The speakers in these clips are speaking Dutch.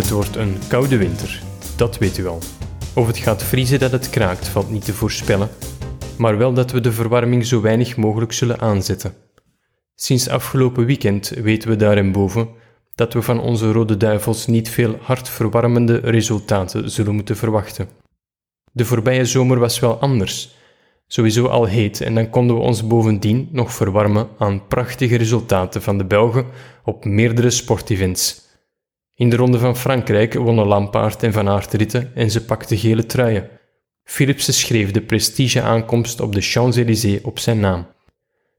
Het wordt een koude winter, dat weet u al. Of het gaat vriezen dat het kraakt, valt niet te voorspellen, maar wel dat we de verwarming zo weinig mogelijk zullen aanzetten. Sinds afgelopen weekend weten we daarboven dat we van onze Rode Duivels niet veel hartverwarmende resultaten zullen moeten verwachten. De voorbije zomer was wel anders, sowieso al heet, en dan konden we ons bovendien nog verwarmen aan prachtige resultaten van de Belgen op meerdere sportevents. In de Ronde van Frankrijk wonnen Lampaard en Van Aert ritten en ze pakten gele truien. Philipsen schreef de prestige-aankomst op de Champs-Élysées op zijn naam.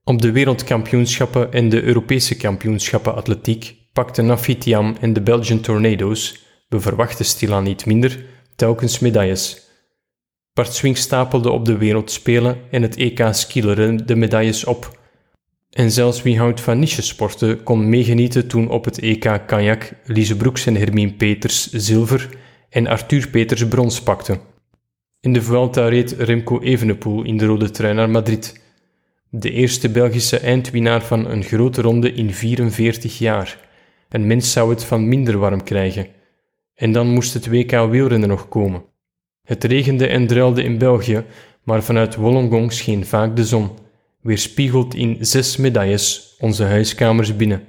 Op de wereldkampioenschappen en de Europese kampioenschappen atletiek pakten Nafitiam en de Belgian Tornadoes, we verwachten stilaan niet minder, telkens medailles. Bart Swink stapelde op de wereldspelen en het EK skileren de medailles op. En zelfs wie houdt van niche-sporten kon meegenieten toen op het EK Cognac Lise Broeks en Hermine Peters zilver en Arthur Peters brons pakten. In de Vuelta reed Remco Evenepoel in de rode trui naar Madrid. De eerste Belgische eindwinnaar van een grote ronde in 44 jaar. Een mens zou het van minder warm krijgen. En dan moest het WK wielrennen nog komen. Het regende en druilde in België, maar vanuit Wollongong scheen vaak de zon, weerspiegeld in zes medailles onze huiskamers binnen.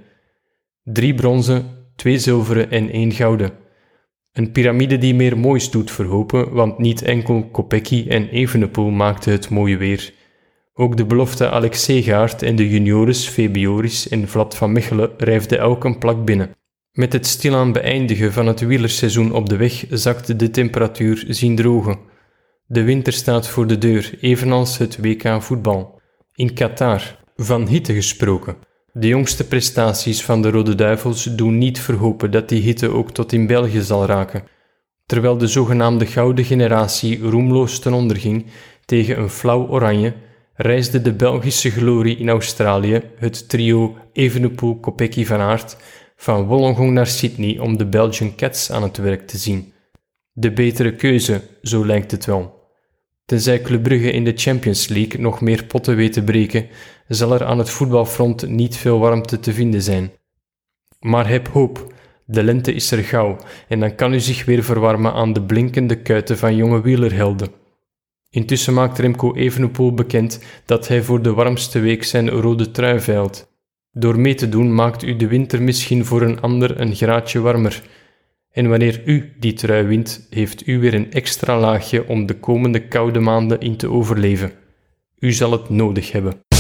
Drie bronzen, twee zilveren en één gouden. Een piramide die meer moois doet verhopen, want niet enkel Kopecky en Evenepoel maakten het mooie weer. Ook de belofte Alex Segaard en de juniores Febioris en Vlad van Mechelen rijfde elk een plak binnen. Met het stilaan beëindigen van het wielerseizoen op de weg zakte de temperatuur zien drogen. De winter staat voor de deur, evenals het WK voetbal. In Qatar, van hitte gesproken. De jongste prestaties van de Rode Duivels doen niet verhopen dat die hitte ook tot in België zal raken. Terwijl de zogenaamde gouden generatie roemloos ten onder ging tegen een flauw oranje, reisde de Belgische glorie in Australië, het trio Evenepoel, Kopecky van Aert, van Wollongong naar Sydney om de Belgian Cats aan het werk te zien. De betere keuze, zo lijkt het wel. Tenzij Club Brugge in de Champions League nog meer potten weet te breken, zal er aan het voetbalfront niet veel warmte te vinden zijn. Maar heb hoop, de lente is er gauw en dan kan u zich weer verwarmen aan de blinkende kuiten van jonge wielerhelden. Intussen maakt Remco Evenepoel bekend dat hij voor de warmste week zijn rode trui veilt. Door mee te doen maakt u de winter misschien voor een ander een graadje warmer. En wanneer u die trui wint, heeft u weer een extra laagje om de komende koude maanden in te overleven. U zal het nodig hebben.